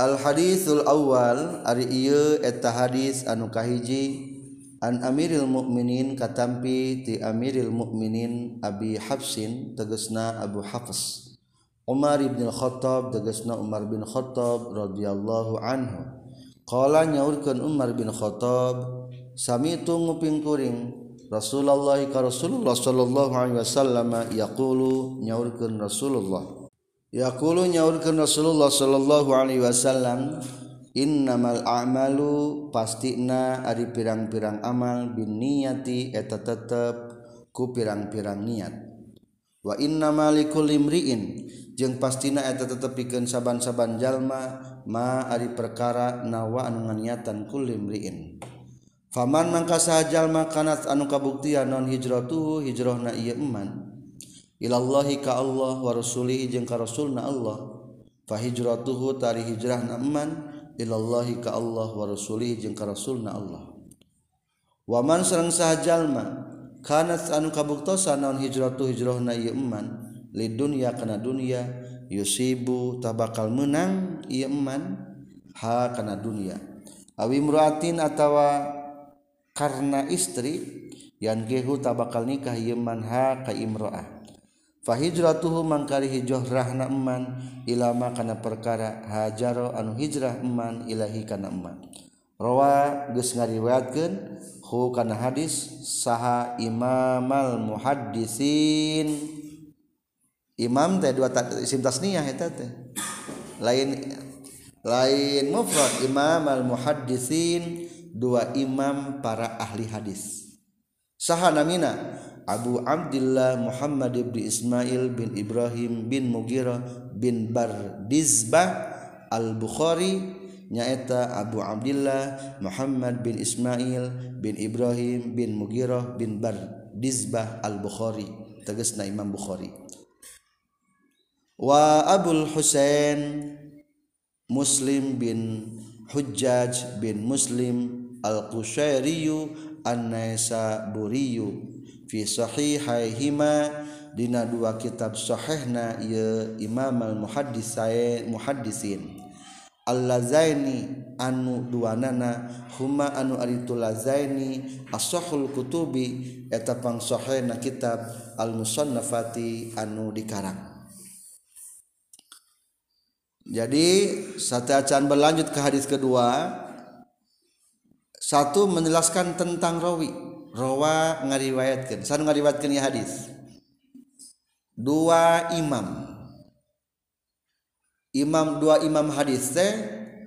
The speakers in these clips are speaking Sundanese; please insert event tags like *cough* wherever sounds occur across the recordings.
Al-hadisul awal ari ieu eta hadis anu kahiji an Amiril Mukminin katampi ti Amiril Mukminin Abi Hafsin tegasna Abu Hafs. Umar ibn Khattab tegasna Umar bin Khattab radhiyallahu anhu. Qala nyaurkeun Umar bin Khattab samitu nguping kuring Rasulullah ka Rasulullah sallallahu alaihi wasallam yaqulu nyaurkeun Rasulullah. Yaqulu nyaurkeun Rasulullah sallallahu alaihi wasallam innamal a'malu pastina ari pirang-pirang amal bin niyati eta tetep ku pirang-pirang niat. Wa innamalikul imriin jeung pastina eta tetep pikeun saban-saban jalma ma ari perkara nawa anu nganiatan kul imriin. Faman mangka sahajal makanat anu kabuktian non hijratuhu hijrahna ieu iman ilallahi ka Allah wa rasulihi jeung ka rasulna Allah. Fa hijratuhu tari hijrahna eman ilallahi ka Allah wa rasulihi jeung ka rasulna Allah. Wa man sareng sahajalma kanat anu kabuktosan naon hijratu hijrahna ieu eman lid dunya kana dunya yusibu tabakal menang ieu eman ha kana dunya. Awi muratin atawa karena istri yang gehu tabakal nikah yeman ha ka imro'ah. fahijratuhu mangkari hijrah rahna eman ilama kana perkara hajaro anu hijrah eman ilahi kana eman. Rawa geus ngariwayatkeun hu kana hadis saha imamal muhaddisin. Imam teh dua isim tasniyah eta teh. Lain lain mufrad imamal muhaddisin dua imam para ahli hadis. Saha namina Abu Abdullah Muhammad bin Ismail bin Ibrahim bin Mughirah bin Bardizbah Al-Bukhari nyaeta Abu Abdullah Muhammad bin Ismail bin Ibrahim bin Mughirah bin Bardizbah Al-Bukhari. Tegasna Imam Bukhari. Wa Abul Husain Muslim bin Hujjaj bin Muslim Al-Qushairi An-Naisaburi fi sahihaihima dina dua kitab sahihna ieu Imam al-Muhaddis sae muhaddisin. Al-Lazaini anu duanana huma anu aritu Lazaini as-sahul kutubi eta pangsahena kitab Al-Musannafati anu dikarang. Jadi sate acan berlanjut ke hadis kedua. Satu menjelaskan tentang rawi. Rawa ngariwayatkan sanu ngariwayatkan ya hadis? Dua imam. Imam dua imam hadis teh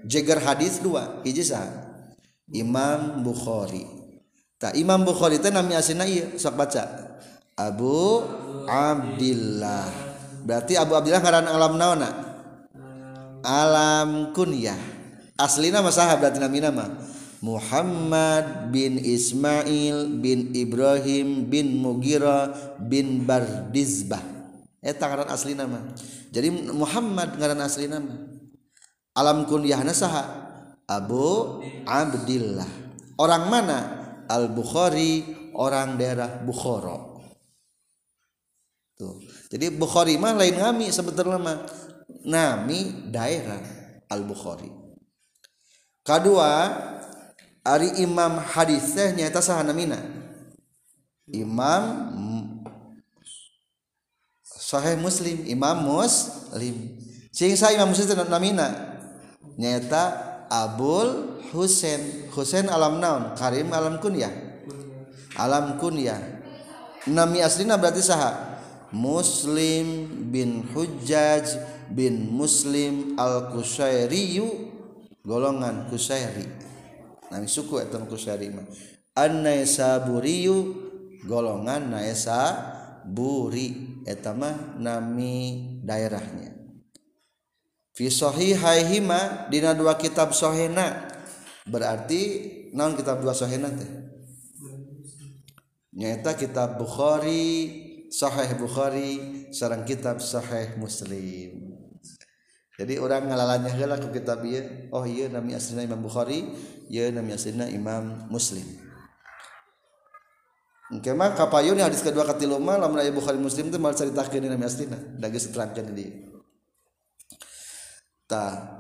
jeger hadis dua. Hiji Imam Bukhari. Tak Imam Bukhari teh nami asina iya sok baca. Abu Abdillah. Berarti Abu Abdillah ngaran alam naona? Alam kunyah. Aslina masaha berarti nami nama Muhammad bin Ismail bin Ibrahim bin Mugira bin Bardizbah. Eta ngaran asli nama. Jadi Muhammad ngaran asli nama. Alam kunyahna saha? Abu Abdillah. Orang mana? Al Bukhari orang daerah Bukhara. Tuh. Jadi Bukhari mah lain ngami sebetulnya mah nami daerah Al Bukhari kedua Ari Imam hadis teh nyata saha namina Imam Sahih Muslim Imam Muslim. Cing sa Imam Muslim namina nyata Abul Husain. Husain alam naon? Karim alam kunyah? Alam kunyah. Nami aslina berarti saha? Muslim bin Hujjaj bin Muslim al-Kushairi golongan Kushairi nami suku eta Kushairi mah. An-Naisaburiyu golongan Naisa Buri eta mah nami daerahnya. Fi sahihaihima dina dua kitab sahihna berarti naon kitab dua sahihna teh? Nyaeta kitab Bukhari Sahih Bukhari sarang kitab Sahih Muslim jadi orang ngalalanya heula ku kitab ieu oh iya nami aslina Imam Bukhari ieu nami aslina Imam Muslim. Engke mah kapayun hadis kedua katilu mah lamun aya Bukhari Muslim teh mal caritakeun nami aslina da geus diterangkeun di Ta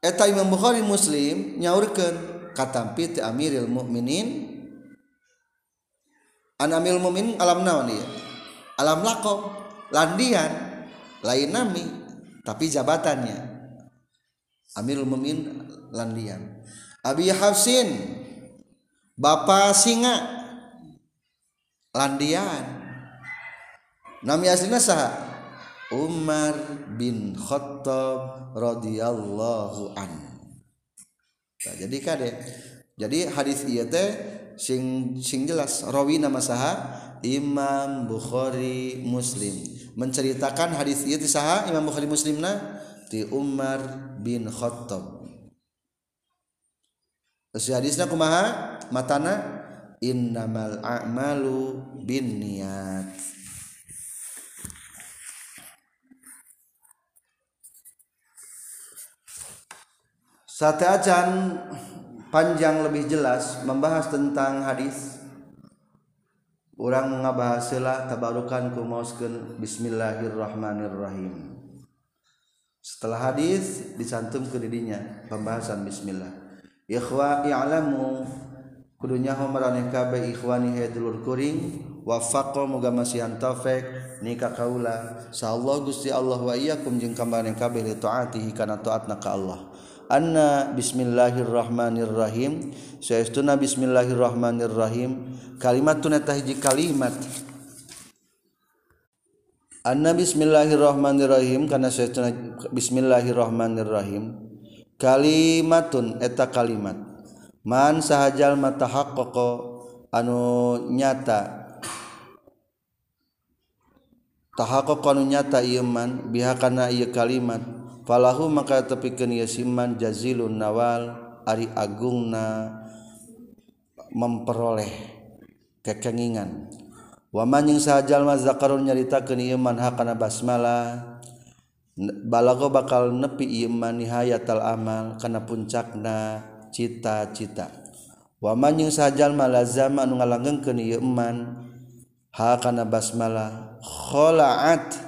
eta Imam Bukhari Muslim nyaurkeun katampi ti Amiril Mukminin an Amiril Mukminin alam naon ieu? Alam lakob landian lain nami tapi jabatannya Amirul Mukminin landian Abi Hafsin Bapak singa landian nami aslinya saha? Umar bin Khattab radhiyallahu an. Nah, jadi kade. Jadi hadis ieu teh sing sing jelas. Rawi nama saha? Imam Bukhari Muslim menceritakan hadis ieu saha Imam Bukhari Muslimna ti Umar bin Khattab. Si hadisna kumaha matana innamal a'malu binniyat Sate acan panjang lebih jelas membahas tentang hadis. orang ngabahasalah tabarukan kumauskeun bismillahirrahmanirrahim. Setelah hadis disantum ke didinya pembahasan bismillah. Ikhwa i'lamu kudunya homaraneh kabeh ikhwani hedulur kuring wafaqo muga masihan taufik nika kaula. Sa Allah Gusti Allah wa iyyakum jeung kambareng kabeh li taatihi kana taatna ka Allah. anna bismillahirrahmanirrahim. Saestuna bismillahirrahmanirrahim. Kalimat tuneta hiji kalimat. Anna bismillahirrahmanirrahim kana saestuna bismillahirrahmanirrahim. Kalimatun eta kalimat. Man sahajal mata haqqaqa anu nyata. Tahaqqaqa anu nyata ieu man biha kana ieu kalimat. falahu maka tepikeun ieu siman jazilun nawal ari agungna memperoleh kekengingan. Waman yang sahajal mas zakarun nyaritakeun ieu man hakana basmalah balago bakal nepi ieu iman nihayatal amal kana puncakna cita-cita. Waman yang sajal malazama anu ngalanggengkeun ieu iman hakana basmalah kholaat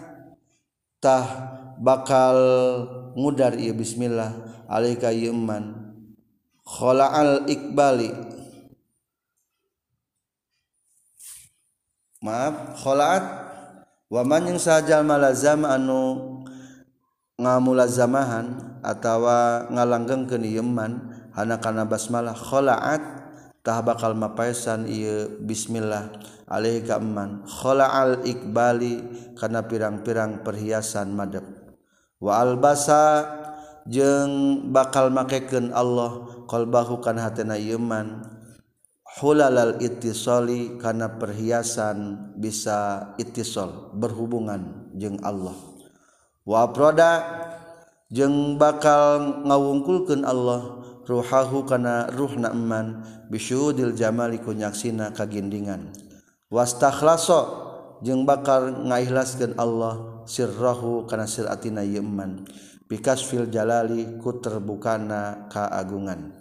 tah bakal ngudar ieu bismillah. Alaika yuman khala'al ikbali maaf khala'at wa man yang sajal malazam anu ngamulazamahan atawa ngalanggengkeun ieu man hana kana basmalah khala'at tah bakal mapaesan ieu bismillah. Alaihi ka eman. Khala'al ikbali kana pirang-pirang perhiasan madep wa albasa jeung bakal makeken Allah qalbahu kana hatena yeman hulalal ittisali kana perhiasan bisa ittisal berhubungan jeung Allah. Wa proda jeung bakal ngawungkulkeun Allah ruhahu kana ruhna eman bisyudil jamali kunyaksina kagindingan. Wastakhlasa jeung bakal ngaikhlaskeun Allah sirrohu kana siratina yeman bikas fil jalali ku terbukana kaagungan.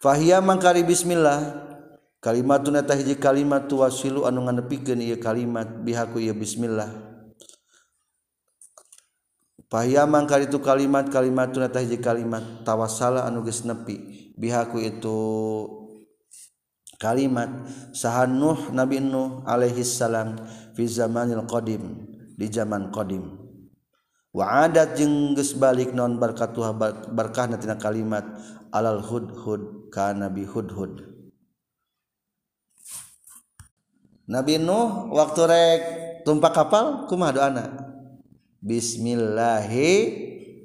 Fahia mangkari bismillah kalimatun eta hiji kalimat tuwasilu anu nganepikeun ieu kalimat bihaku ieu bismillah. Fahia mangkari tu kalimat kalimatun eta hiji kalimat tawassala anu geus nepi bihaku itu kalimat. Sahan Nuh Nabi Nuh alaihi salam fi zamanil qadim. Di zaman Qdim wadat jengges balik non berkat berkah natina kalimat alal hudhud ka nabi hudhud Nabi Nuh waktu rek tumpak kapal kumah doana? Bismillahi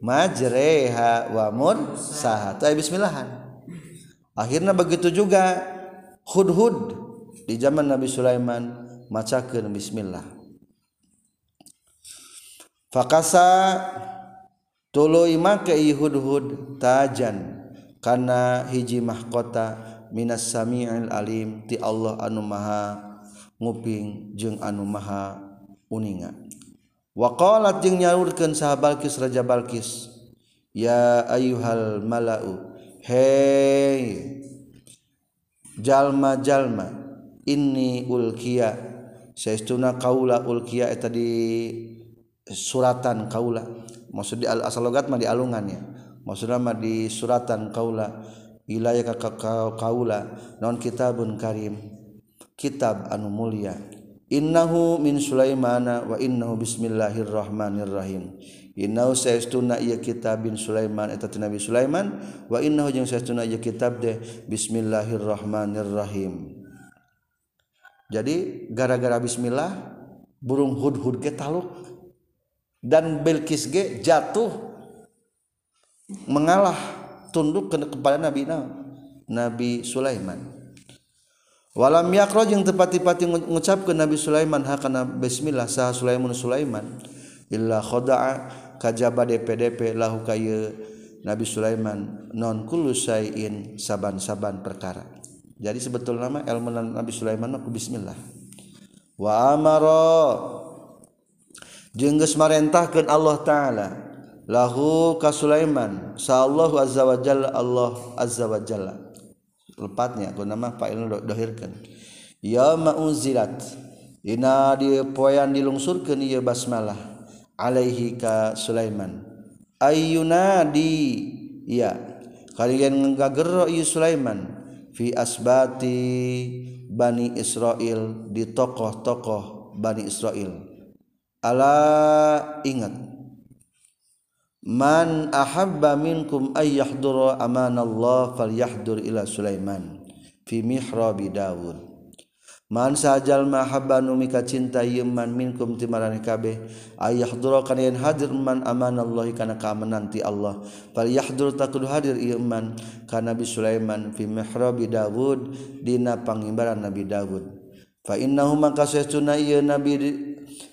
majreha wa mursaha. Itu bismillahan. Akhirnya begitu juga hudhud di zaman Nabi Sulaiman macakeun bismillah fakasa tuluy make hudhud tajan kana hiji mahkota minas sami'il alim ti Allah anu maha nguping jeung anu maha uninga. Wa qalat jeung nyaurkeun sahabat Balqis Raja Balqis ya ayyuhal mala'u hei jalma-jalma ini ulkia saestuna kaula ulkia eta di suratan kaula. Maksud di al asalogat mah di alungannya maksudnya mah di suratan kaula. Wilayah ka kaula. Non kitabun karim. Kitab anu mulia. Innahu min sulaimana wa innahu bismillahirrahmanirrahim. Innahu saestuna ieu kitab bin sulaiman eta nabi sulaiman wa innahu jeung saestuna ieu kitab deh bismillahirrahmanirrahim. Jadi gara-gara bismillah burung hudhud ge taluk. Dan Bilqis ge jatuh mengalah tunduk kepada Nabi Nabi Sulaiman. Walam yakro yang tepat-tipati mengucap ke Nabi Sulaiman hakana bismillah sah Sulaiman Sulaiman. Illa khoda'a kajaba DPDP lahu kaya Nabi Sulaiman non kullu sayin saban-saban perkara. Jadi sebetul nama ilmu Nabi Sulaiman aku bismillah. Wa amara jeung geus marentahkeun Allah taala. Lahu ka Sulaiman. Sa Allah azza wa jalla Allah azza wa jalla. Lepatnya ku nama fa'il dohirkan. Ya ma'unzilat dina di poean dilungsurkeun ieu basmalah. Alaihi ka Sulaiman. Ayyunadi. Ya. Kalian ngagero ieu Sulaiman. Fi asbati bani Israel di tokoh-tokoh bani Israel ala ingat. Man ahabba minkum ayyahdura amanallah falyahdur ila Sulaiman fi mihrabi Daud. Man sajal mahabba nu mika cinta yeman minkum timarani kabeh ayyahdura kana yen hadir man amanallah kana kaamanan ti Allah. Falyahdur taqul hadir yeman ka Nabi Sulaiman fi mihrabi Daud dina pangimbaran Nabi Daud. Fa innahu maka sesuna ieu Nabi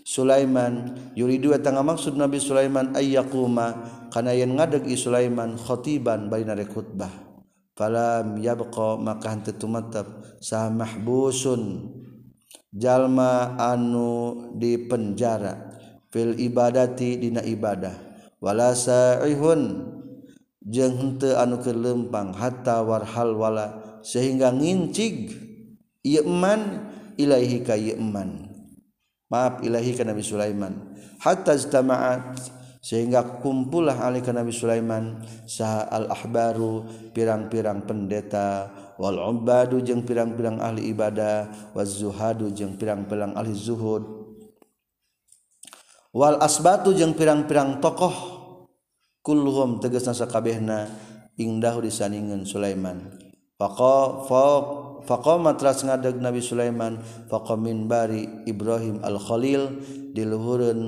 Sulaiman. Yuridu eta maksud Nabi Sulaiman ayyakuma kana yen ngadeg i Sulaiman khatiban bari nare khutbah. Falam yabqa maka henteu tumatab sah mahbusun. Jalma anu di penjara fil ibadati dina ibadah. Wala sa'ihun. Jeung henteu anu kelempang hatta warhal wala. Sehingga ngincig. Ieu eman ilaihi ka ieu maaf ilahi ka Nabi Sulaiman. Hatta ijtama'at sehingga kumpullah alih ka Nabi Sulaiman saha al-ahbaru pirang-pirang pendeta wal ubadu jeung pirang-pirang ahli ibadah waz zuhadu jeung pirang-pirang ahli zuhud wal asbatu jeung pirang-pirang tokoh kulluhum tegasna sakabehna ingdahu disaningeun Sulaiman. Faqa faqama tras ngadeg Nabi Sulaiman faqamin bari Ibrahim al-Khalil diluhureun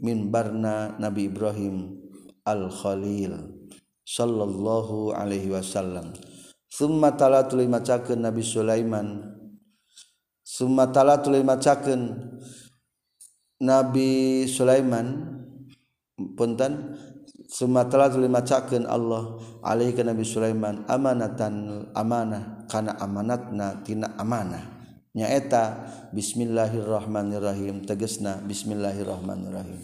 minbarna Nabi Ibrahim al-Khalil sallallahu alaihi wasallam. Summa tala tuluy macakeun Nabi Sulaiman. Summa tala tuluy macakeun Nabi Sulaiman punten Sumatalamacaken Allah alaihi ke Nabi Sulaiman amanatan amanah kana amanatnatina amanah. Nyaeta Bismillahirrahmanirrahim tegesna Bismillahirrahmanirrahim.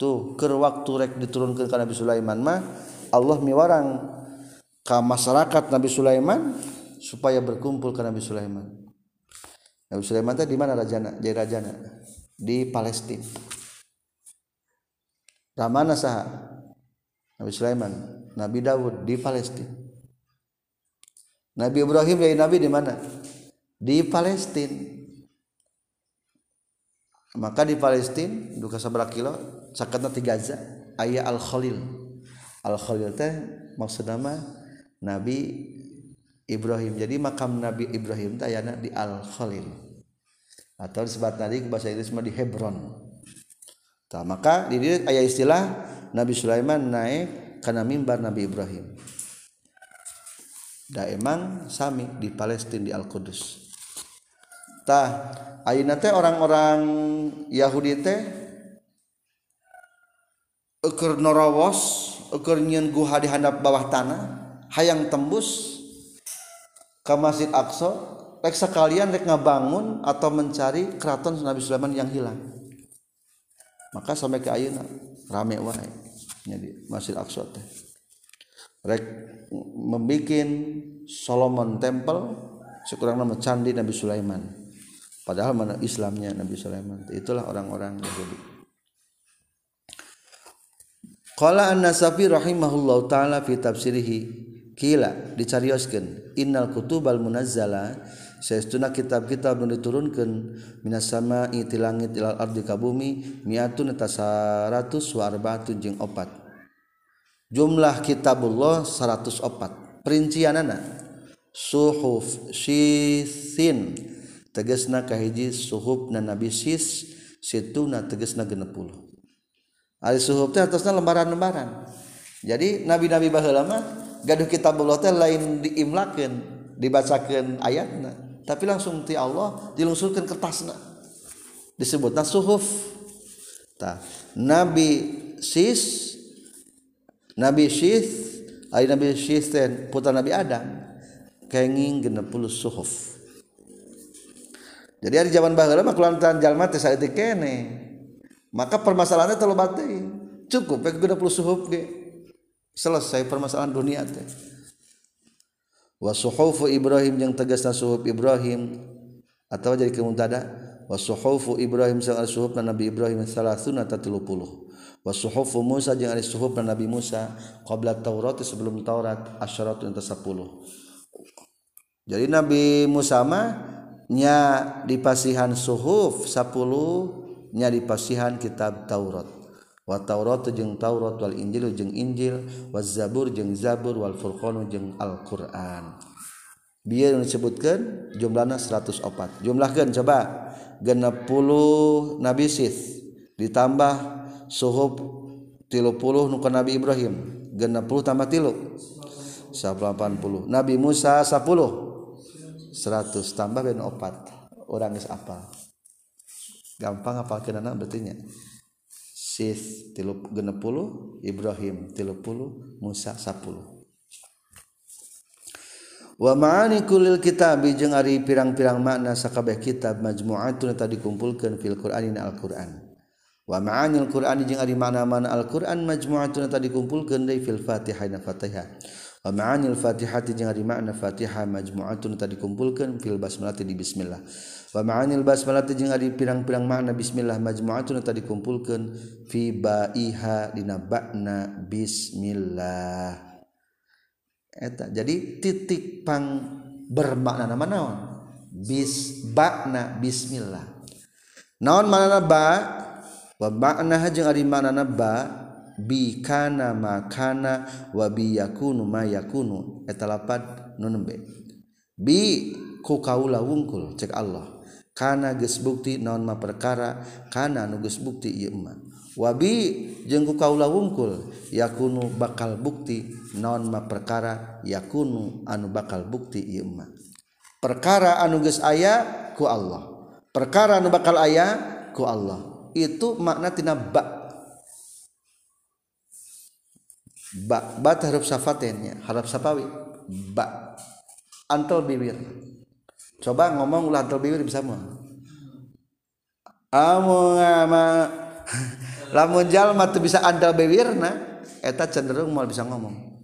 Tuh ke waktu rek diturunkan ke Nabi Sulaiman mah Allah miwarang ke masyarakat Nabi Sulaiman supaya berkumpul ke Nabi Sulaiman. Nabi Sulaiman tadi di mana rajana? Jadi rajana? Di Palestina. Ramana saha? Nabi Sulaiman, Nabi Dawud di Palestina. Nabi Ibrahim dari Nabi di mana? Di Palestina. Maka di Palestina duka sabra kilo sakatna ti Gaza aya Al Khalil. Al Khalil teh maksud nama Nabi Ibrahim. Jadi makam Nabi Ibrahim teh di Al Khalil. Atau disebut tadi bahasa Inggris mah di Hebron. Nah, maka di ayat istilah Nabi Sulaiman naik karena mimbar Nabi Ibrahim. Da emang sami di Palestina di Al-Qudus tah ayeuna teh orang-orang Yahudi teh ukur norawos ukur nyeun guha di handap bawah tanah hayang tembus ke Masjid Aqsa rek sekalian rek ngabangun atau mencari keraton Nabi Sulaiman yang hilang. Maka sampai ke ayeuna rame wae jadi Masjid Aqsa teh. Rek membikin Solomon Temple sekurang nama candi Nabi Sulaiman. Padahal mana Islamnya Nabi Sulaiman. Itulah orang-orang Yahudi. Qala an-Nasafi rahimahullahu taala fi tafsirihi kila dicarioskeun innal kutubal munazzala sayauna kitab-kitab nu diturunkeun Minas sama ti langit ilal ardi kabumi miatun eta 100 wa arbaatun jeung opat. Jumlah kitabullah 104 perincianana suhuf sisin tegesna kahiji suhuf na nabi sis situna tegesna 60 ari suhuf teh atasna lembaran-lembaran. Jadi nabi-nabi baheula mah gaduh kitabullah teh lain diimlakeun dibacakan ayatna. tapi langsung ti Allah dilungsurkan kertasna disebutna suhuf tah nabi sis nabi syith ari nabi syith putra nabi adam kenging genep puluh suhuf. Jadi hari zaman baheula mah kulantaran jalma teh saeutik kene. Maka permasalahannya terlalu batin. Cukup pek 60 suhuf ge. Selesai permasalahan dunia teh. wasuhufu Ibrahim yang tegasna suhuf Ibrahim. Atau jadi kemuntada wasuhufu Ibrahim sang suhuf Nabi Ibrahim salasuna ta 30 wasuhufu Musa jeung ari suhuf Nabi Musa qabla Taurat sebelum Taurat asyaratun ta 10 jadi Nabi Musa mah nya dipasihan suhuf 10 nya dipasihan kitab Taurat. wa Taurat jeung Taurat wal Injilu jeung Injil wa Zabur jeung Zabur wal Furqanu jeung Al-Qur'an. Biar disebutkan jumlahnya 104. Jumlahkan coba. 60 Nabi Sith ditambah suhub 30 nu Nabi Ibrahim. 60 tambah 3 180 Nabi Musa 10 100 tambah ben 4 orang geus apal. Gampang apal kenana berarti nya Syih tilu genepuluh Ibrahim tilupuluh Musa sapuluh. Wa ma'ani kulil kitab jeung ari pirang-pirang makna sakabeh kitab majmu'atun tadi dikumpulkeun fil Qur'ani Al-Qur'an. Wa ma'anil Qur'ani jeung ari makna-makna Al-Qur'an majmu'atun tadi dikumpulkeun deui fil Fatihah na Fatihah. Ma'anil Fatihah jeung ari makna Fatihah majmu'atun tadi dikumpulkeun fil basmalah di bismillah Pemaanil basmalah jeung ari pirang-pirang makna bismillah majmu'atun tadi dikumpulkeun fi ba'iha dina ba'na bismillah. Eta jadi titik pang bermakna nama naon? Bis ba'na bismillah. Naon makna ba? Wa ba'na jeung ari makna ba bi kana makana wabi yakunu ma yakunu. Eta lapad nu nembe. Bi ku kaula wungkul cek Allah. Kana geus bukti naon ma perkara kana nu geus bukti ieu mah. Wabi jeung ku kaula wungkul yakunu bakal bukti naon ma perkara yakunu anu bakal bukti ieu mah. Perkara anu geus aya ku Allah. Perkara anu bakal aya ku Allah. Itu makna tina ba. Ba ba huruf safatennya harap sapawi. Ba antal bibir. Coba ngomong ulah bibir bisa mah amu ngama *laughs* lamun jalma tuh bisa andal bibirna eta cenderung mau bisa ngomong.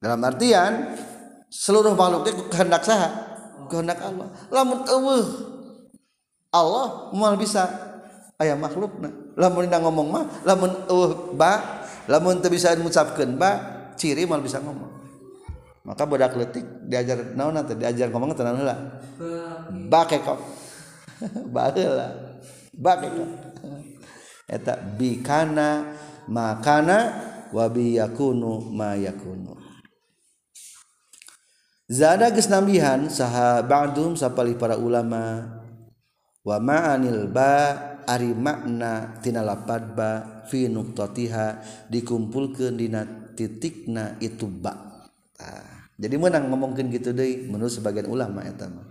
Dalam artian seluruh makhluk itu kehendak saha? Kehendak Allah. Lamun eueuh Allah mau bisa. Aya makhlukna. Lamun indah ngomong mah lamun eueuh ba lamun teu bisa ngucapkeun ba ciri mal bisa ngomong. Maka budak letik diajar naon teh diajar ngomong teh naon *laughs* heula. Bakekok baheula bakekok eta bikana makana wa biyakunu ma yakunu. Zada geus nambihan saha ba'dum sapalih para ulama. Wa ma'anil ba ari maknatina lapad ba fi nuqtatiha dikumpulkeun dina titikna itu ba. Nah, jadi menang ngomongkeun gitu deui menurut sebagian ulama eta mah.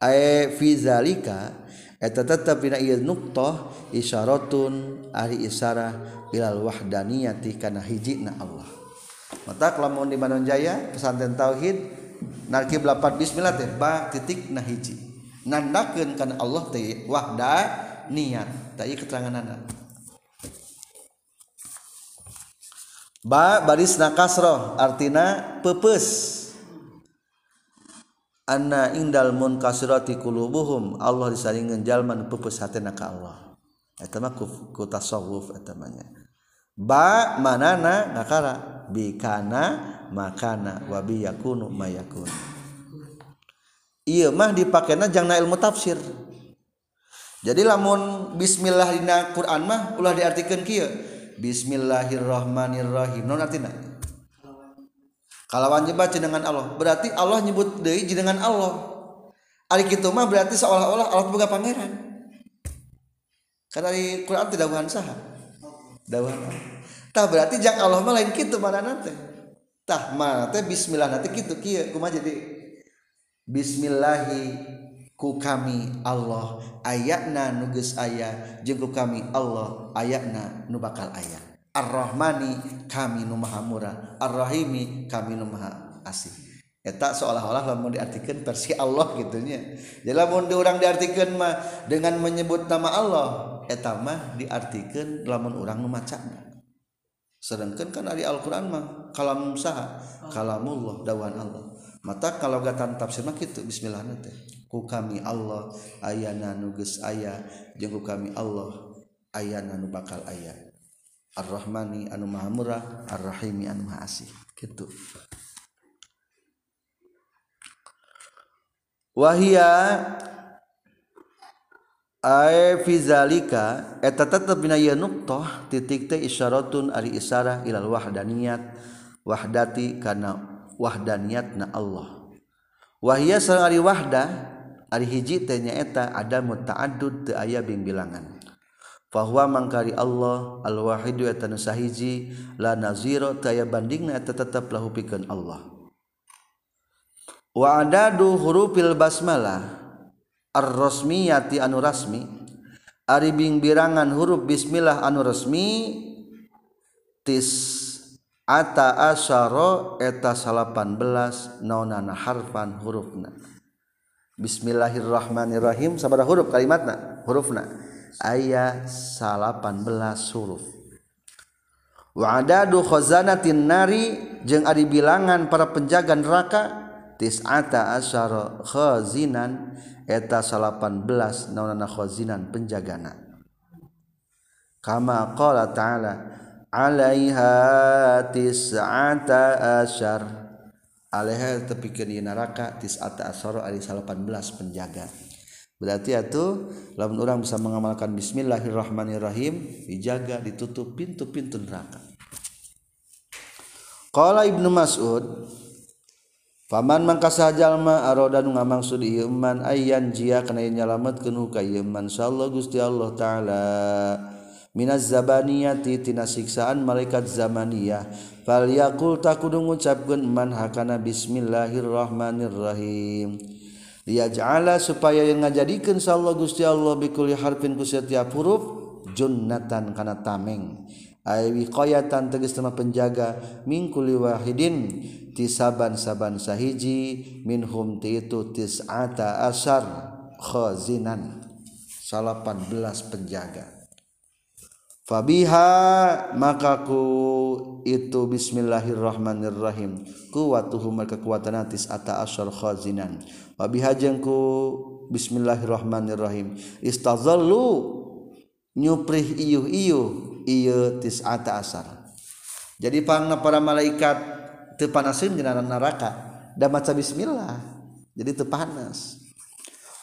Ae fi zalika eta tetep dina ieu nuqtah isyaratun ari isyarah ilal wahdaniyati kana hijina Allah. Mata lamun di Manon Jaya pesantren tauhid narkib lapat bismillah teh ba titik nah hiji. Nandakeun kana Allah teh wahda niat. Tah keterangan anak ba baris nakasroh artina pepes. Anna indal munkasirati kulubuhum. Allah disaringan jalman pepes hatena ka Allah. Eta mah ku tasawuf eta mah. Ba manana ngakara bikana makana. Wabi yakunu mayakun iya mah dipakainya jangan ilmu tafsir jadi lamun bismillah dina Quran mah ulah diartikan kia bismillahirrahmanirrahim. Non artinya? Kalawan baca dengan Allah. Berarti Allah nyebut deui dengan Allah. Ari kitu mah berarti seolah-olah Allah boga pangeran. Karena di Quran tidak bukan sah dawana tah berarti jang Allah mah lain kitu mana nanti tah mana teh bismillah nanti kitu kieu? Kumaha jadi? Bismillahi ku kami Allah ayatna nuges jeung jengku kami Allah ayatna nu bakal aya. Ar-Rahmani kami nu maha murah. Ar-Rahimi kami nu maha asih. Eta seolah-olah lamun diartikan versi Allah gitunya Jadi lamun diurang diartikan mah dengan menyebut nama Allah Eta mah diartikan lamun orang memacanya Sedangkan kan dari Al-Quran mah kalam saha? Kalamullah dawan Allah. Mata kalau gatan tafsir mah gitu bismillah teh. Ku kami Allah ayana nuges ayah jeung ku kami Allah ayana nu bakal ayah Ar-Rahmani anu maha murah Ar-Rahimi anu maha asih. Gitu. Wahia fizalika eta tetep bina ieu nuqtah titik teh isyaratun ari isarah ilal wahdaniyat. Wahdati kana wahdaniyatna Allah. Wahya sareng ari wahda ari hiji teh nyaeta ada mutaaddud teu aya bilangan. Fahuwa mangkari Allah al wahidu eta nu sahiji la nazira teu aya bandingna eta tetep lahu pikeun Allah. Wa adadu hurufil basmalah ar-rasmiyati anu rasmi ari bingbirangan huruf bismillah anu resmi tis ata asyara eta 18 naonana harfan hurufna. Bismillahirrahmanirrahim. Sabaraha huruf kalimatna hurufna. Aya 18 huruf. Wa adadu khazanatin nari jeung ari bilangan para penjaga neraka tis'ata asyara khazinan eta 18 naonana khazinan penjagana. Kama qala ta'ala alaiha tis'ata asyar. Alaiha tepikeun ieu neraka tis'ata asyar ari 18 penjaga. Berarti atuh lamun orang bisa mengamalkan bismillahirrahmanirrahim dijaga ditutup pintu-pintu neraka. Qala ibnu mas'ud Paman mangka sajallma aroda nu ngamaksud ieu man ayyan jia kana nyalametkeun ka ieu man insyaallah Gusti Allah taala minaz zabaniyati tina siksaan malaikat zamaniyah. Fal yaqul takudu ngucapkeun man hakana bismillahirrahmanirrahim. Liyaj'ala supaya yang ngajadikeun insyaallah Gusti Allah bikulli harfin ku setiap huruf junnatan kana tameng. Ay wiqayatan tegas tema penjaga min kulli wahidin tisaban-saban sahiji minhum ti itu tis'ata asar khazinan. 18 penjaga fabiha makaku itu bismillahirrahmanirrahim. Kuwatuhum kekuatan tis'ata asar khazinan. Wabiha jengku bismillahirrahmanirrahim. Istazallu nyuprih iyuh iyuh iya tis'ata asar jadi pangna para malaikat panasin jenana neraka dan maca bismillah jadi tepanas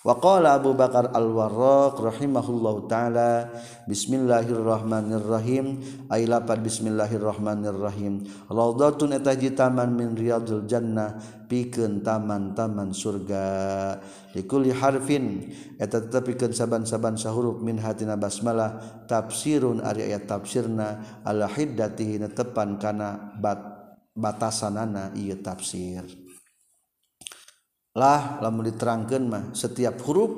Waqala Abu Bakar Al-Warraq rahimahullahu taala Bismillahirrahmanirrahim. Ay lapad Bismillahirrahmanirrahim. Raudatun eta taman min riyadil jannah pikeun taman-taman surga. Likulli harfin eta tetepikeun saban-saban sahuruf min hatina basmalah tafsirun ari ayat tafsirna ala hiddatihi netepan kana bat batasanana ieu tafsir. lah lamun diterangkan mah setiap huruf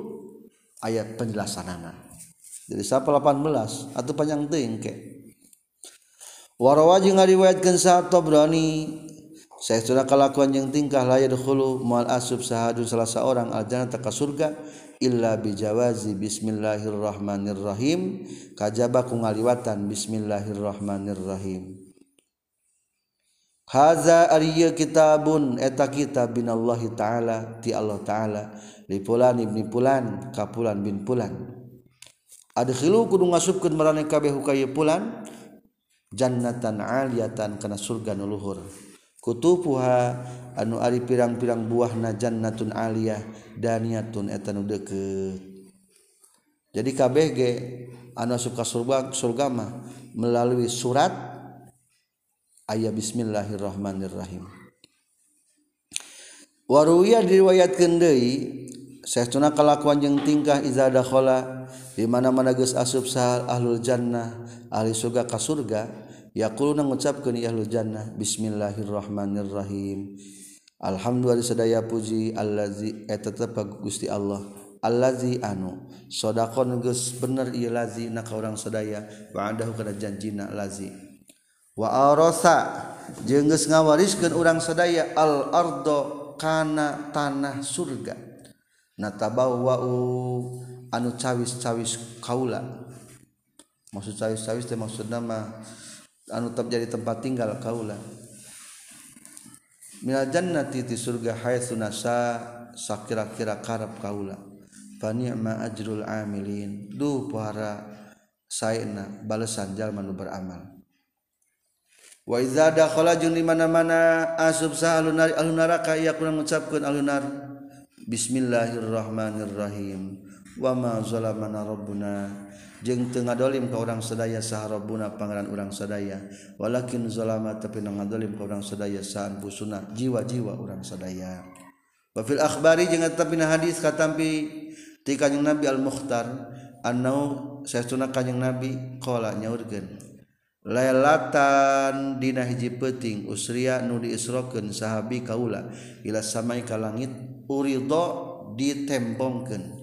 ayat penjelasanana. Jadi siapa 18 atau panjang ting ke? Warawa jeung ngariwayatkeun sa Tabrani sudah kalakuan jeung tingkah la yadkhulu mal asub sahadu salah seorang aljana ka surga illa bijawazi bismillahirrahmanirrahim. Kajaba ku ngaliwatan bismillahirrahmanirrahim. Haza ariya kitabun? Eta kitab binallahi ta'ala ti Allah ta'ala. Li pulan ibni pulan ka fulan bin pulan Adkhilu kudu ngasupkeun marane kabeh ka pulan jannatan aliyatan kana surga nu luhur. Kutupuha anu ari pirang-pirang buahna jannatun aliyah daniyatun eta nu deukeut. Jadi kabeh ge anu asup ka surga surga mah melalui surat ayat bismillahirrahmanirrahim. Waruya diriwayat deui Syekhuna kelakuan jeung tingkah izadakhala di mana-mana geus asup sahal ahlul jannah ahli surga ka surga yaquluna ngucapkeun ahlul jannah bismillahirrahmanirrahim. Alhamdulillah sadaya puji allazi eta tetep Gusti Allah allazi anu sadaqon geus bener ieu lazi na ka urang sadaya wa adahu kana janjina lazi. wa arasa jeung geus ngawariskan urang sadaya al-ardo kana tanah surga. Natabawau anu cawis-cawis kaula. Maksud cawis-cawis teh maksud nama anu tetap jadi tempat tinggal kaula. Minal jannati ti surga haitsu nasa sakira-kira karep kaula. Fa ni'ma ajrul amilin. Duh para saena balesan jalma nu beramal. Wa iza waizadakholajung di mana-mana asub alunari alun neraka ia kurang ngucapkeun alunar Bismillahirrahmanirrahim. Wa ma zalamana rabbuna. Jeung teu ngadolim ka urang sadaya saha rabbuna pangeran urang sadaya. Walakin zalama tapi ngadolim ka urang sadaya saha busuna jiwa-jiwa urang sadaya. Wa fil akhbari jeung tapi hadis katampi ti kanjing nabi al mukhtar annau saestuna kanjing nabi qala nyaurkeun. lelatan dina hiji peting usria nu diisrokeun sahabi kaula ila samai ka langit urido ditembongkeun.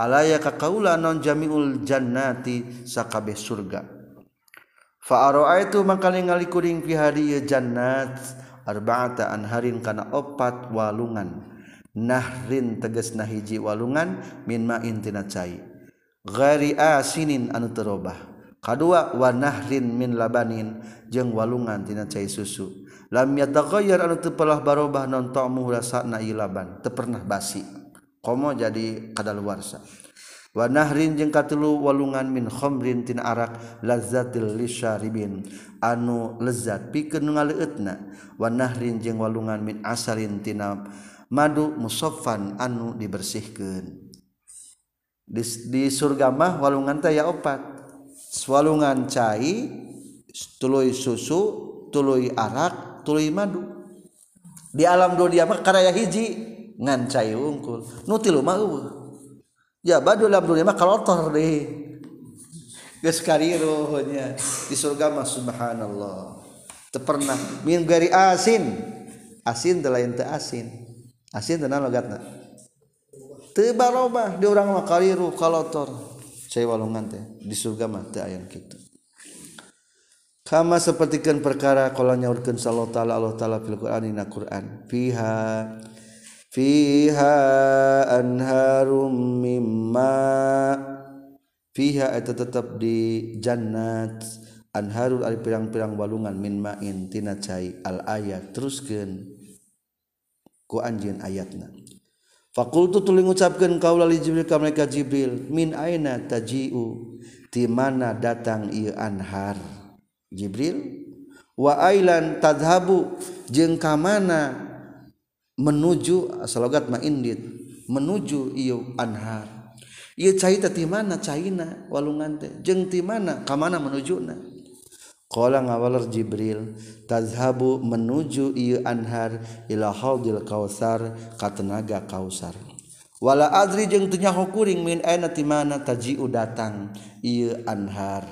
Alaya ka kaula non jamiul jannati sakabeh surga. Fa araaitu maka ningali kuring fi hadiye jannat arba'ata anharin kana opat walungan. Nahrin tegas nahiji walungan min ma'in tina cai. Ghairi asinin anu terobah. Kadua wanahrin min labanin jeung walungan tina cai susu. Lam yataghayyar anu teu pelah barobah non ta'mu rasana ilaban, teu pernah basi. Komo jadi kadaluarsa. Wa nahrin jeung katilu walungan min khamrin tina arak lazzatil lisyaribin anu lezat pikeun ngaleueutna ngaleutna. Wa nahrin jeung walungan min asarin tina madu musaffan anu dibersihkeun. Di, di surga mah walungan teh ya opat walungan cai tuluy susu tuluy arak tuluy madu. Di alam dunia mah karaya hiji ngancai unggul nuti lu mau ya badu dalam dunia mah kalotor deh. Geus karirohnya di surga mah subhanallah. Teu pernah min gari asin. Asin teh lain asin. Asin teh logatna teu barobah di urang mah kariru kalotor cai walungan teh di surga mah teu aya kitu. Kama sapertikeun perkara kala nyaurkeun sallallahu taala Allah taala fil Qur'an dina Qur'an fiha fiha anharum mimma fiha eta tetap di jannat anharul ari pirang-pirang walungan min ma'in tina cai al ayat teruskeun ku anjeun ayatna. Fakultu tuling ngucapkan kaula li Jibril ka mereka Jibril min aina taji'u? Ti mana datang ieu anhar? Jibril wa ailan tadhabu jeung ka mana menuju salogat ma indit menuju ieu anhar? Ieu cai teh ti mana caina walungan teh? Jeung ti mana ka mana menujuna qala ngawalar jibril tazhabu menuju iyo anhar ila haudil kausar ka tenaga kausar. Wala adri jeung teu nyaho kuring min aina ti mana tajiu datang ieu anhar.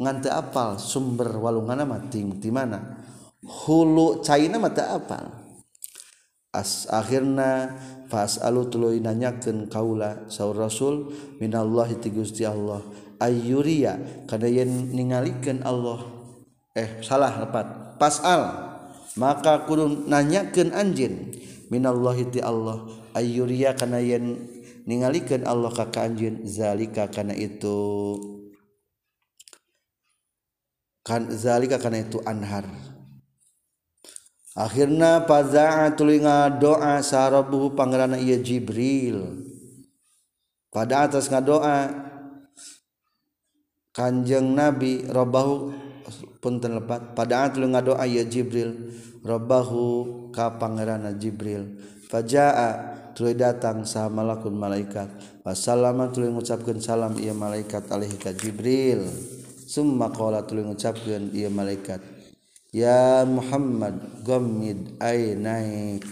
Ngan teu apal sumber walungan mah ti mana? Hulu caina mah teu apal. As akhirna fas alu tuluy nanyakeun kaula saur rasul minallahi ti Gusti Allah ayyuriya kana yen ningalikeun Allah. Eh salah lepat pasal maka kudu nanyakeun anjeun minallahi ti Allah. Ayyuriya kana yen ningalikeun Allah ka anjeun zalika kana itu. Kan zalika kana itu anhar. Akhirnya pada tulinga doa sarabuhu pangerana ia Jibril. Pada atas ngadoa kanjeng Nabi robahu punten lepat padaan tuluy ngadoa ya Jibril robbahu ka pangerana Jibril. Fajaa tuluy datang sa malakun malaikat. Wassalamu tuluy ngucapkeun salam ieu malaikat alaihi ka Jibril. Summa qala tuluy ngucapkeun ieu malaikat ya Muhammad ghammid ainaik.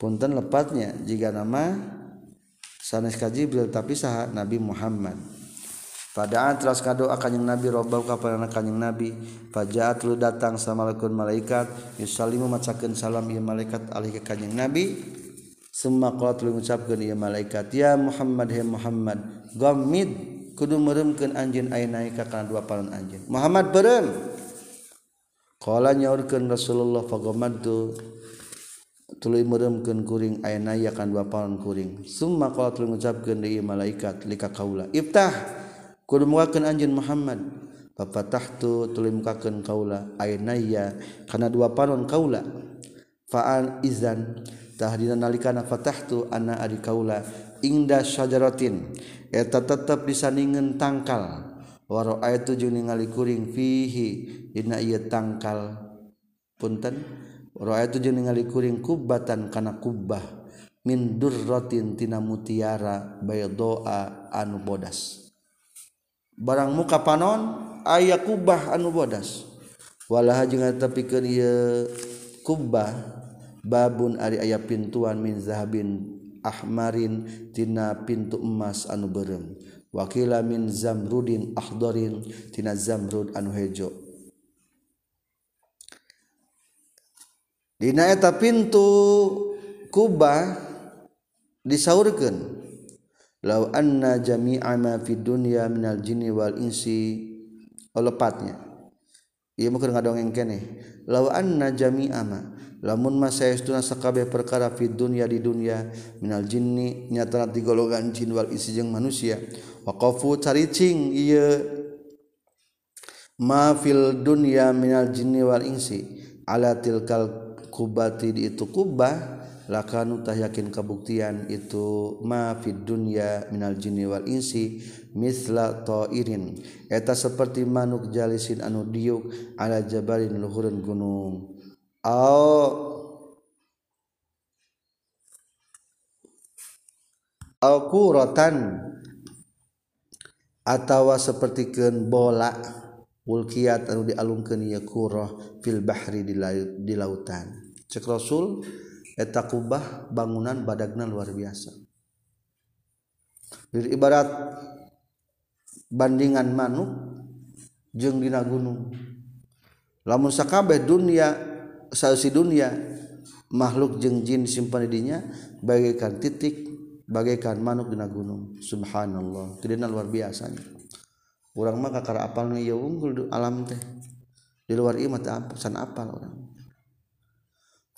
Punten lepatnya jika nama sanes ka Jibril tapi saha Nabi Muhammad Fada'at kado akan yang Nabi robbau kepada anak yang Nabi. Fajaat lu datang sama lekun malaikat. Yusalimu macakan salam ya malaikat alih ke kanyang Nabi. Semua kalau lu mengucapkan ya malaikat ya Muhammad ya Muhammad Gomid kudu merumkan anjeun ayat naik karena dua palan anjing, Muhammad berem. qala nyaurkeun Rasulullah fagamadtu tuluy meremkan kuring ayeuna ya kana dua palan kuring. Summa qalat lu ngucapkeun ieu malaikat lika kaula. Iftah. kudu mukakeun anjeun Muhammad. Fafatahtu tuluy mukakeun kaula ainaya kana dua panon kaula. Fa'al izan tahdina nalikana fatahtu anna adi kaula ingda syajaratin. Eta tetep disandingan tangkal. Waro ayatu jeung ningali kuring fihi dina ieu tangkal punten. Waro ayatu jeung ningali kuring kubbatan kana kubbah. Min durratin tina mutiara baydoa anu bodas. barang muka panon aya kubah anu bodas. Walaha jeung tapi keur kubah babun ari aya pintuan min zahabin ahmarin tina pintu emas anu berem wakila min zamrudin ahdarin tina zamrud anu hejo. Dina eta pintu kubah disaurkeun. law anna jami'a ma fid dunya minal jinni wal insi. Oh, Olepatnya ieu mah keur ngadongeng keneh law anna jami'a ma. Lamun ma saestuna sakabeh perkara fid dunya di dunya minal jinni nyatana ti golongan jin wal insi jeung manusia. Waqafu caricing ieu ma fil dunya minal jinni wal insi. Ala tilkal kubati di itu kubah lakanutah yakin kabuktian itu mafid dunya minal jinni wal insi misla ta'irin. Eta seperti manuk jalisin anu diuk ala jabalin luhureun gunung. Au. Au kuratan atawa sapertikeun bola ulkiyat anu dialungkeun ieu kurah fil bahri di, di lautan. Cek rasul eta kubah bangunan badagna luar biasa. Ibarat bandingan manuk jeung dina gunung. Lamun sakabeh dunia sausi dunia makhluk jeung jin simpan didinya bagaikan titik bagaikan manuk dina gunung. Subhanallah tidak luar biasanya. Orang mah kakara apal nu ieu unggul alam teh. Di luar ieu mah san apal orang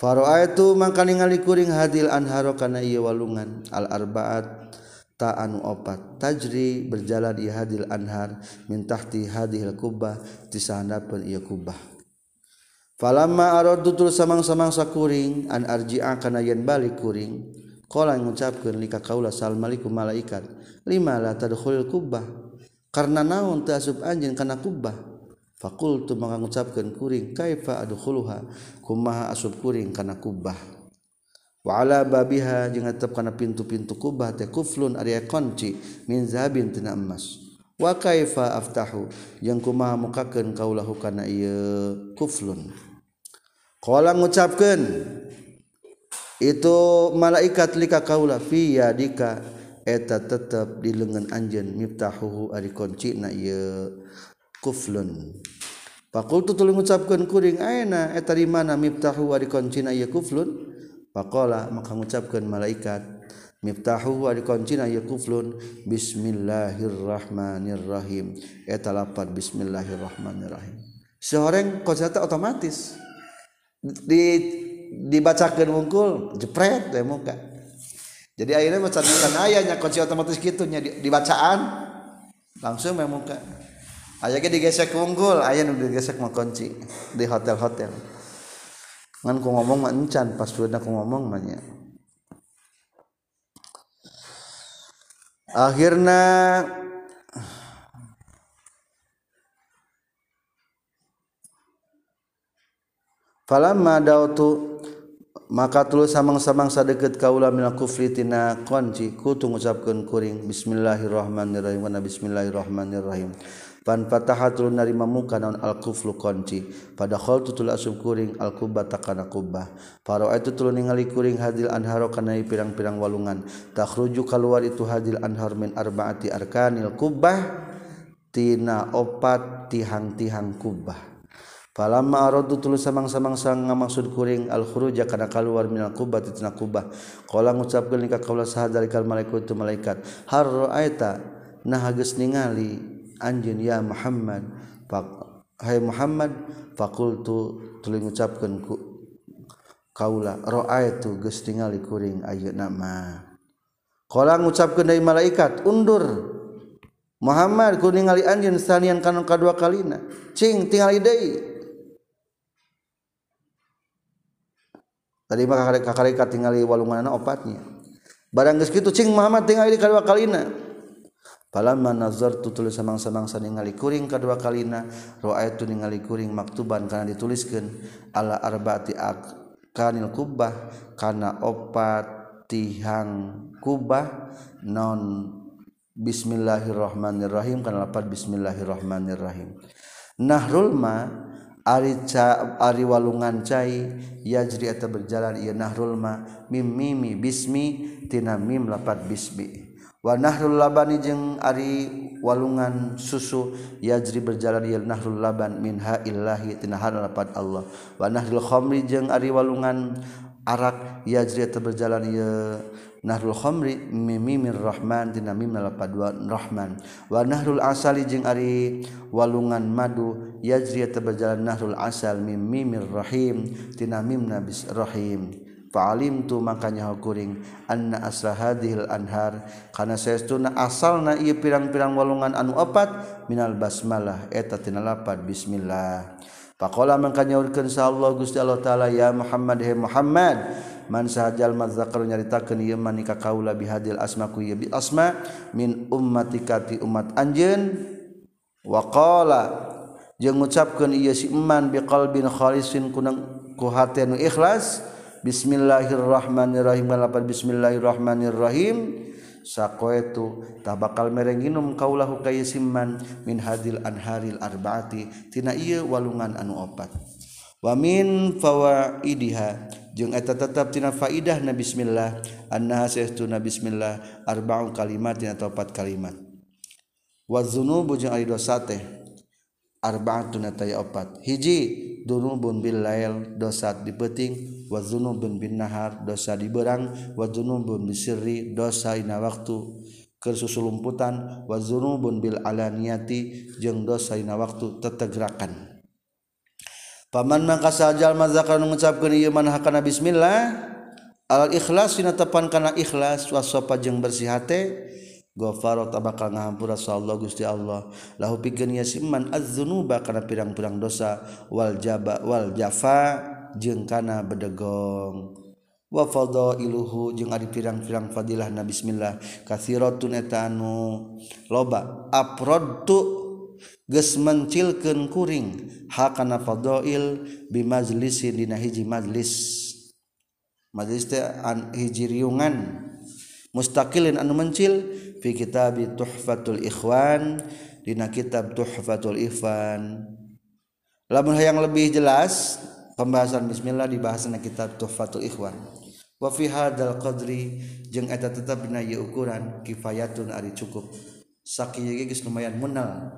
Faro itu maka ningali kuring hadil anharo kana ieu walungan. Al arbaat ta anu opat. Tajri berjalan di hadil anhar min tahti hadil kubah di sahandapeun ieu kubah. Falamma aradu tul samang-samang sakuring an arji'a kana yen balik kuring qala ngucapkeun lika kaula sal maliku malaikat. Lima la tadkhulul kubah? Karena naon teu asup anjeun kana kubah fakultu maka ngucapkeun kuring kaifa adkhuluha? Kumaha asup kuring? Kana kubah. Wa babiha jeung tetep kana pintu-pintu kubah teh kuflun ari kunci min zahabin tina emas. Wa kaifa aftahu? Jeung kumaha mukakeun kaulahu kana ieu kuflun. Qala ngucapkeun itu malaikat lika kaula fi yadika. Eta tetep di lengan anjeun miftahuhu ari kunci na ieu kuflun. Fakultu tuluy ngucapkeun kuring ayeuna eta di mana miftahu wa dikoncina ieu kuflun? Faqala maka ngucapkeun malaikat miftahu wa dikoncina ieu kuflun. Bismillahirrahmanirrahim. Eta lapat bismillahirrahmanirrahim. Sehoreng konsepnya otomatis. Di dibacakeun wungkul jepret teh muka. Jadi akhirnya baca ayahnya kunci otomatis gitu nya di, bacaan langsung memuka aya digesek unggul aya udah digesek kunci di hotel-hotel. Ngan ku ngomong mah encan pas sudah ku ngomong mah akhirnya tuh maka tulus samang-samangsa deket kaula minal kufri tina kunci kutu ngucapkeun kuring. Bismillahirrahmanirrahim. Wa bismillahirrahmanirrahim panfatahatlunarima muka naon alkuflu konci. Pada hol tutul asub kuring alkubah takana kubah paro itu tulu ningali kuring hadil anharo kana pirang-pirang walungan. Takhruju keluar itu hadil anhar min arbaati arkanil kubah tina opat tihang-tihang kubah Palama arodu tulis samang-samang sang ngamaksud kuring al khuruja kana keluar minal kubah tina kubah. Qala ngucapkeun ka kaula sahad dari kal malaikat tu malaikat. Har ra'aita? Nah geus ningali anjin ya Muhammad Pak Hai Muhammad fakultu tuling ngucapkan ku kaula ra'aitu geus tingali kuring ayeuna mah kalau ngucapkeun deui malaikat undur Muhammad ku ningali anjeun sanian kana kadua kalina cing tingali deui. Tadi mah kakareka tingali walungan opatnya. Barang geus kitu cing Muhammad tingali kadua kalina. Falamma nazartu tulis samang-samangsa ningali kuring kadua kalina ra'aitu ningali kuring maktuban kana dituliskeun ala arbaati kanil kubah kana opat tihang kubah non bismillahirrahmanirrahim kana lapat bismillahirrahmanirrahim. Nahrul ma Ari walungan cair ya jadi atau berjalan ia nahrulma mimimi bismitina mim lapat bisbi wa nahrul labani jeung ari walungan susu yajri berjalan yal nahrul laban min ha'illahi tina hadapan Allah. Wa nahrul khamri jeung ari walungan arak yajri atau berjalan ya nahrul khamri mimimir rahman tina mim lapan rahman. Wa nahrul asali jeung ari walungan madu yajri atau berjalan nahrul asal mimimir rahim tina mim nabis rahim. Palim tu makanya hukuring anna asra hadhil anhar. Kana saestuna asalna ieu pirang-pirang walungan anu opat minal basmalah. Eta tina lapat bismillah. faqala makanya urkan sa Allah gusti Allah taala ya Muhammad he Muhammad man sahajal mazakar nyaritakeun ieu manika kaula bihadil asma ku ieu bi asma min ummatikati umat anjeun. Wa qala jeung ngucapkeun ieu si iman biqalbin khalisin kunang ku hati nu ikhlas Bismillahirrahmanirrahim. Lapan Bismillahirrahmanirrahim. Sakoetu tak bakal merenginum kaulahu kaya min hadil anharil arbaati. Tina iya walungan anu opat. Wa min fawaidiha jeung eta tetap tina faidah na bismillah. Annaha sahtuna bismillah arba'u kalimat tina opat kalimat. Wa dzunubu jeung ari dosa teh arba'atun taya opat. Hiji dunubun bil lail dosa di peuting wa dunubun bin nahar dosa di berang wa dunubun bisirri dosa ina waktu. Kersusulumputan wa dunubun bil alaniyati jeung dosa ina waktu tetegrakan. Paman mangka sajal mazakar mengucapkeun ieu manah kana bismillah al ikhlas dina tepan kana ikhlas wasopa jeung bersih hate Ghafaro tabaka ngahampura sa Allah Gusti Allah. Lahu pikeun ya siman az-dzunuba kana pirang-pirang dosa. Wal jaba wal jafa jeung kana bedegong. Wa fadailuhu jeung ari pirang-pirang fadilah na bismillah. Katsiratun eta anu loba aprodtu geus mencilkeun kuring. Hakana fadail bimajlisin dina hiji majlis. Majlis teh an hiji riungan. Mustaqilin anu mencil fi kitab Tuhfatul Ikhwan dina kitab Tuhfatul Ikhwan. Lamun yang lebih jelas pembahasan bismillah dibahas dina kitab Tuhfatul Ikhwan. Wa fi hadzal qadri jeung eta tetep dina ieu ukuran kifayatun ari cukup. Sakieu ge geus lumayan meunang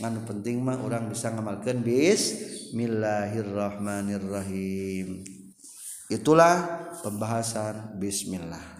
ngan penting mah orang bisa ngamalkeun bismillahirrahmanirrahim. Itulah pembahasan bismillah.